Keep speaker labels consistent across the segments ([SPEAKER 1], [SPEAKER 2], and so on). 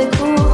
[SPEAKER 1] 别哭。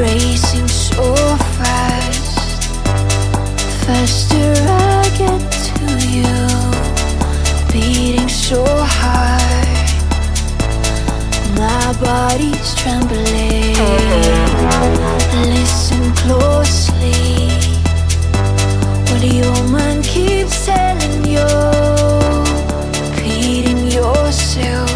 [SPEAKER 1] racing so fast.
[SPEAKER 2] Faster I get to you, beating so hard. My body's trembling. Listen closely. What your mind keeps telling you, repeating yourself.